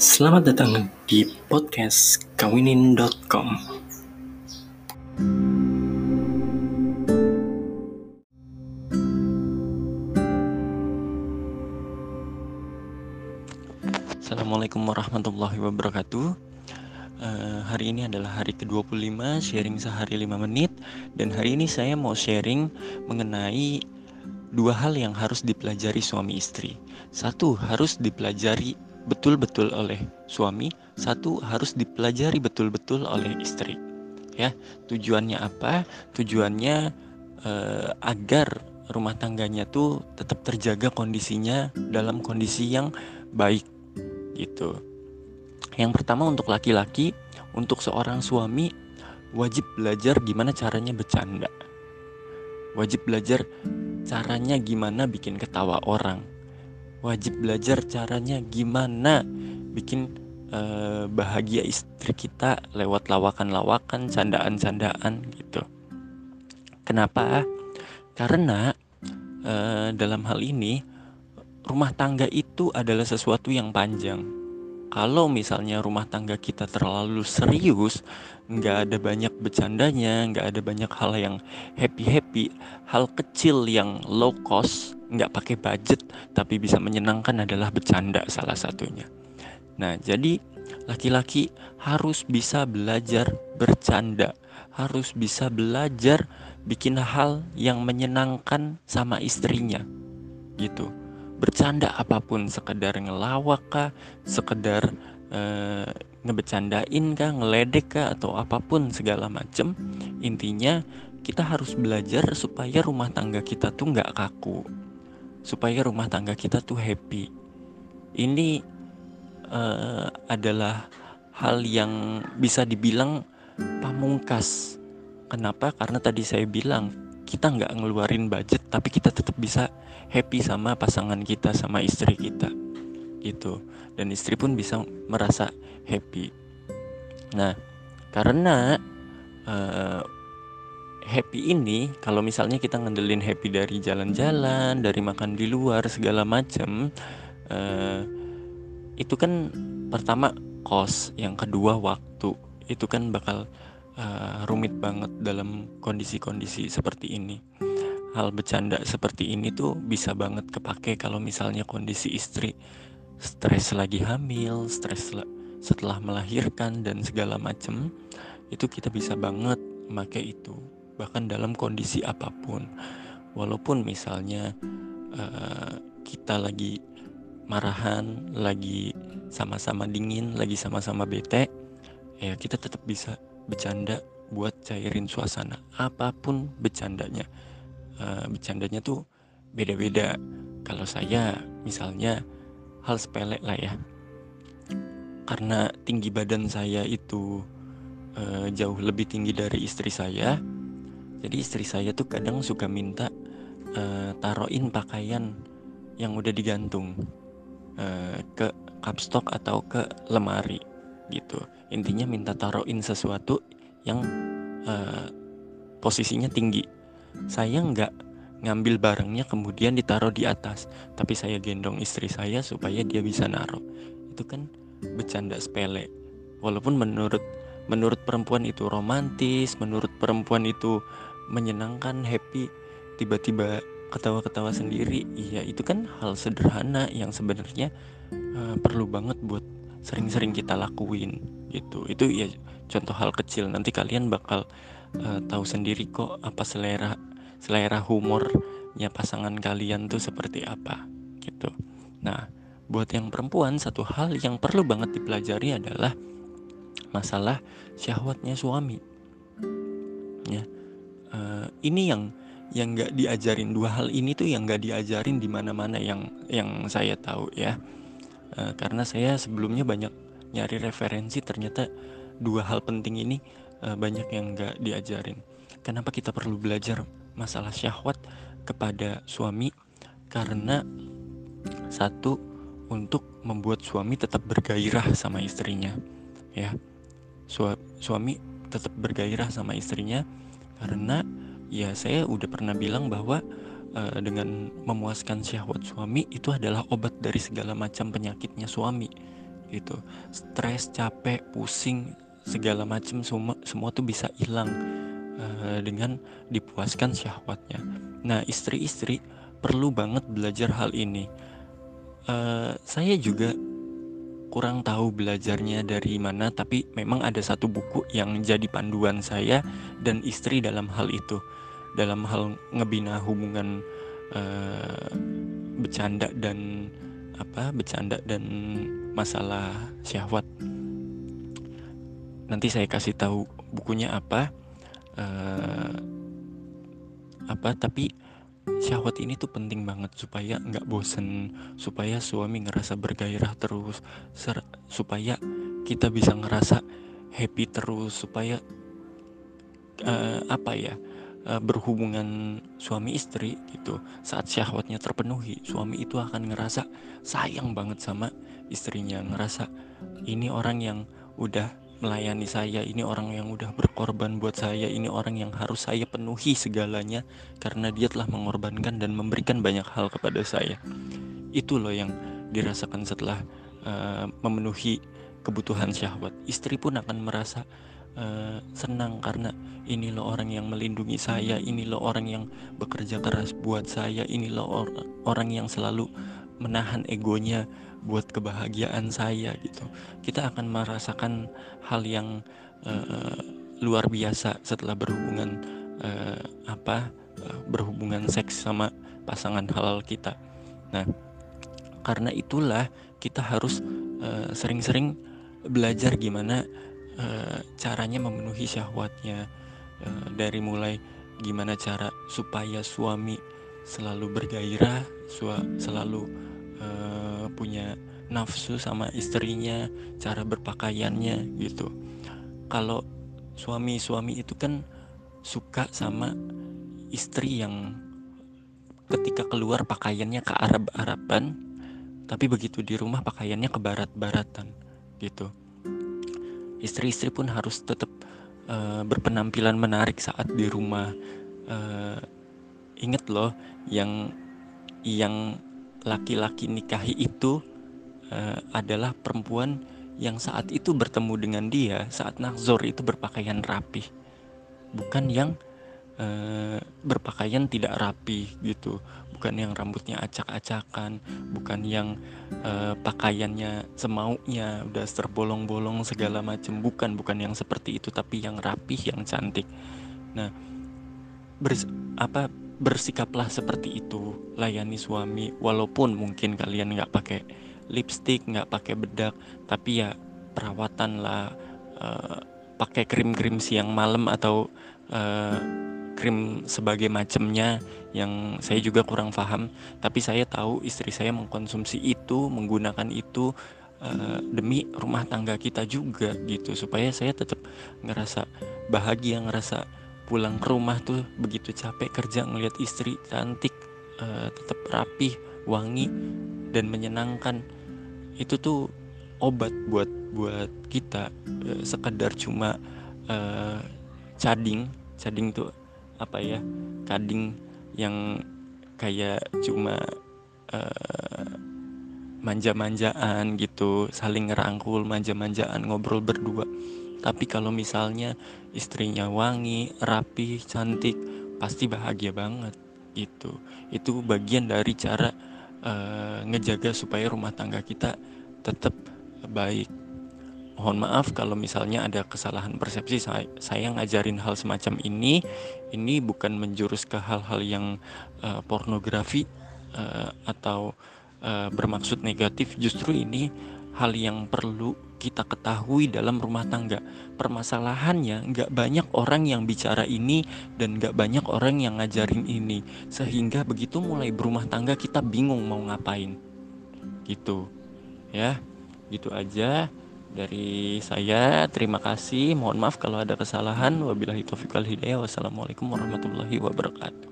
Selamat datang di podcast kawinin.com. Assalamualaikum warahmatullahi wabarakatuh. Uh, hari ini adalah hari ke-25 sharing sehari 5 menit dan hari ini saya mau sharing mengenai dua hal yang harus dipelajari suami istri. Satu, harus dipelajari betul-betul oleh suami, satu harus dipelajari betul-betul oleh istri. Ya, tujuannya apa? Tujuannya uh, agar rumah tangganya tuh tetap terjaga kondisinya dalam kondisi yang baik gitu. Yang pertama untuk laki-laki, untuk seorang suami wajib belajar gimana caranya bercanda. Wajib belajar caranya gimana bikin ketawa orang. Wajib belajar caranya gimana bikin uh, bahagia istri kita lewat lawakan-lawakan, candaan-candaan gitu. Kenapa? Karena uh, dalam hal ini rumah tangga itu adalah sesuatu yang panjang kalau misalnya rumah tangga kita terlalu serius, nggak ada banyak bercandanya, nggak ada banyak hal yang happy-happy, hal kecil yang low cost, nggak pakai budget, tapi bisa menyenangkan adalah bercanda salah satunya. Nah, jadi laki-laki harus bisa belajar bercanda, harus bisa belajar bikin hal yang menyenangkan sama istrinya, gitu bercanda apa pun sekedar ngelawak kah sekedar uh, ngebecandain kah ngeledek kah atau apa pun segala macem intinya kita harus belajar supaya rumah tangga kita tuh nggak kaku. Supaya rumah tangga kita tuh happy. Ini uh, adalah hal yang bisa dibilang pamungkas. Kenapa? Karena tadi saya bilang kita nggak ngeluarin budget tapi kita tetap bisa happy sama pasangan kita sama istri kita. Gitu. Dan istri pun bisa merasa happy. Nah karena uh, happy ini kalau misalnya kita ngandelin happy dari jalan-jalan dari makan di luar segala macam uh, itu kan pertama kos yang kedua waktu itu kan bakal uh, rumit banget dalam kondisi-kondisi seperti ini. Hal bercanda seperti ini tuh bisa banget kepake kalau misalnya kondisi istri stres lagi hamil, stres setelah melahirkan dan segala macem itu kita bisa banget memakai itu bahkan dalam kondisi apa pun. Walaupun misalnya uh, kita lagi marahan lagi sama-sama dingin lagi sama-sama bete ya kita tetap bisa bercanda buat cairin suasana. Apa pun bercandanya. Uh, bercandanya tuh beda-beda. Kalau saya misalnya hal sepele lah ya. Karena tinggi badan saya itu uh, jauh lebih tinggi dari istri saya jadi istri saya tuh kadang suka minta uh, taruhin pakaian yang udah digantung uh, ke kapstok atau ke lemari gitu. Intinya minta taruhin sesuatu yang uh, posisinya tinggi. Saya nggak ngambil barangnya kemudian ditaruh di atas tapi saya gendong istri saya supaya dia bisa naruh. Itu kan bercanda sepele. Walaupun menurut menurut perempuan itu romantis menurut perempuan itu menyenangkan happy tiba-tiba ketawa-ketawa sendiri. Iya itu kan hal sederhana yang sebenarnya uh, perlu banget buat sering-sering kita lakuin gitu. Itu ya contoh hal kecil. Nanti kalian bakal uh, tahu sendiri kok apa selera selera humornya pasangan kalian tuh seperti apa gitu. Nah buat yang perempuan satu hal yang perlu banget dipelajari adalah masalah syahwatnya suami. Ya uh, ini yang yang nggak diajarin dua hal ini tuh yang nggak diajarin di mana-mana yang yang saya tahu ya Eh, karena saya sebelumnya banyak nyari referensi ternyata dua hal penting ini uh, banyak yang nggak diajarin. Kenapa kita perlu belajar masalah syahwat kepada suami? Karena satu untuk membuat suami tetap bergairah sama istrinya, ya. Su suami tetap bergairah sama istrinya karena ya saya udah pernah bilang bahwa uh, dengan memuaskan syahwat suami itu adalah obat dari segala macam penyakitnya suami gitu. Stres capek pusing segala macam semua semua tuh bisa hilang uh, dengan dipuaskan syahwatnya. Nah istri-istri perlu banget belajar hal ini. Uh, saya juga kurang tahu belajarnya dari mana tapi memang ada satu buku yang jadi panduan saya dan istri dalam hal itu. Dalam hal ngebina hubungan uh, bercanda dan apa bercanda dan masalah syahwat. Nanti saya kasih tahu bukunya apa uh, apa tapi syahwat ini tuh penting banget supaya nggak bosen supaya suami ngerasa bergairah terus ser supaya kita bisa ngerasa happy terus supaya uh, apa ya uh, berhubungan suami istri gitu saat syahwatnya terpenuhi suami itu akan ngerasa sayang banget sama istrinya ngerasa ini orang yang udah melayani saya, ini orang yang udah berkorban buat saya, ini orang yang harus saya penuhi segalanya karena dia telah mengorbankan dan memberikan banyak hal kepada saya. Itu loh yang dirasakan setelah uh, memenuhi kebutuhan syahwat. Istri pun akan merasa uh, senang karena ini loh orang yang melindungi saya, ini loh orang yang bekerja keras buat saya, ini loh or orang yang selalu menahan egonya buat kebahagiaan saya gitu. Kita akan merasakan hal yang uh, luar biasa setelah berhubungan uh, apa uh, berhubungan seks sama pasangan halal kita. Nah karena itulah kita harus sering-sering uh, belajar gimana uh, caranya memenuhi syahwatnya. Uh, dari mulai gimana cara supaya suami selalu bergairah, selalu uh, punya nafsu sama istrinya, cara berpakaiannya gitu. Kalau suami-suami itu kan suka sama istri yang ketika keluar pakaiannya ke Arab-Araban, tapi begitu di rumah pakaiannya ke barat-baratan gitu. Istri-istri pun harus tetap uh, berpenampilan menarik saat di rumah. Uh, inget loh yang yang laki-laki nikahi itu uh, adalah perempuan yang saat itu bertemu dengan dia saat nakzor itu berpakaian rapi bukan yang uh, berpakaian tidak rapi gitu. Bukan yang rambutnya acak-acakan bukan yang uh, pakaiannya semaunya udah terbolong-bolong segala macam bukan bukan yang seperti itu tapi yang rapi yang cantik. Nah bers apa bersikaplah seperti itu layani suami walaupun mungkin kalian nggak pakai lipstick nggak pakai bedak tapi ya perawatan lah uh, pakai krim-krim siang malam atau uh, krim sebagai macamnya yang saya juga kurang paham. Tapi saya tahu istri saya mengkonsumsi itu menggunakan itu uh, demi rumah tangga kita juga gitu supaya saya tetap ngerasa bahagia ngerasa pulang ke rumah tuh begitu capek kerja ngelihat istri cantik uh, tetap rapi wangi dan menyenangkan. Itu tuh obat buat buat kita uh, sekedar cuma uh, cading cading tuh apa ya kading yang kayak cuma uh, manja-manjaan gitu saling ngerangkul manja-manjaan ngobrol berdua tapi kalau misalnya istrinya wangi, rapi, cantik, pasti bahagia banget gitu. Itu bagian dari cara uh, ngejaga supaya rumah tangga kita tetap baik. Mohon maaf kalau misalnya ada kesalahan persepsi saya, saya ngajarin hal semacam ini. Ini bukan menjurus ke hal-hal yang uh, pornografi uh, atau uh, bermaksud negatif. Justru ini hal yang perlu kita ketahui dalam rumah tangga. Permasalahannya nggak banyak orang yang bicara ini dan nggak banyak orang yang ngajarin ini. Sehingga begitu mulai berumah tangga kita bingung mau ngapain. Gitu. Ya, gitu aja dari saya. Terima kasih. Mohon maaf kalau ada kesalahan. Wabillahi taufiq hidayah. Wassalamualaikum warahmatullahi wabarakatuh.